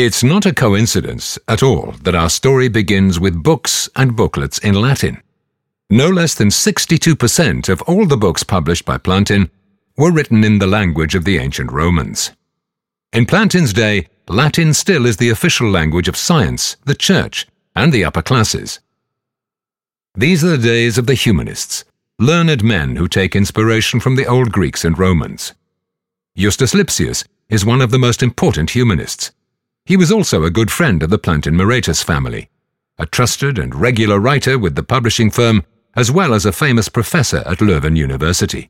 It's not a coincidence at all that our story begins with books and booklets in Latin. No less than 62% of all the books published by Plantin were written in the language of the ancient Romans. In Plantin's day, Latin still is the official language of science, the church, and the upper classes. These are the days of the humanists, learned men who take inspiration from the old Greeks and Romans. Justus Lipsius is one of the most important humanists. He was also a good friend of the Plantin Moretus family, a trusted and regular writer with the publishing firm, as well as a famous professor at Leuven University.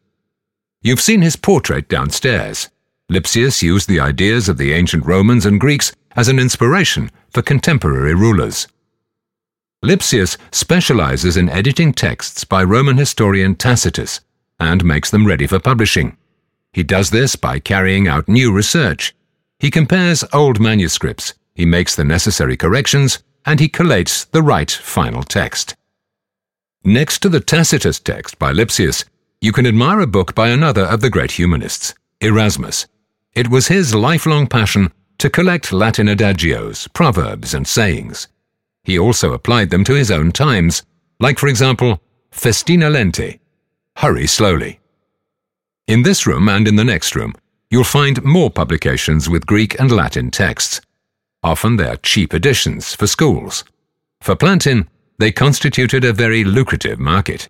You've seen his portrait downstairs. Lipsius used the ideas of the ancient Romans and Greeks as an inspiration for contemporary rulers. Lipsius specializes in editing texts by Roman historian Tacitus and makes them ready for publishing. He does this by carrying out new research. He compares old manuscripts, he makes the necessary corrections, and he collates the right final text. Next to the Tacitus text by Lipsius, you can admire a book by another of the great humanists, Erasmus. It was his lifelong passion to collect Latin adagios, proverbs, and sayings. He also applied them to his own times, like, for example, festina lente, hurry slowly. In this room and in the next room, you'll find more publications with Greek and Latin texts. Often they're cheap editions for schools. For Plantin, they constituted a very lucrative market.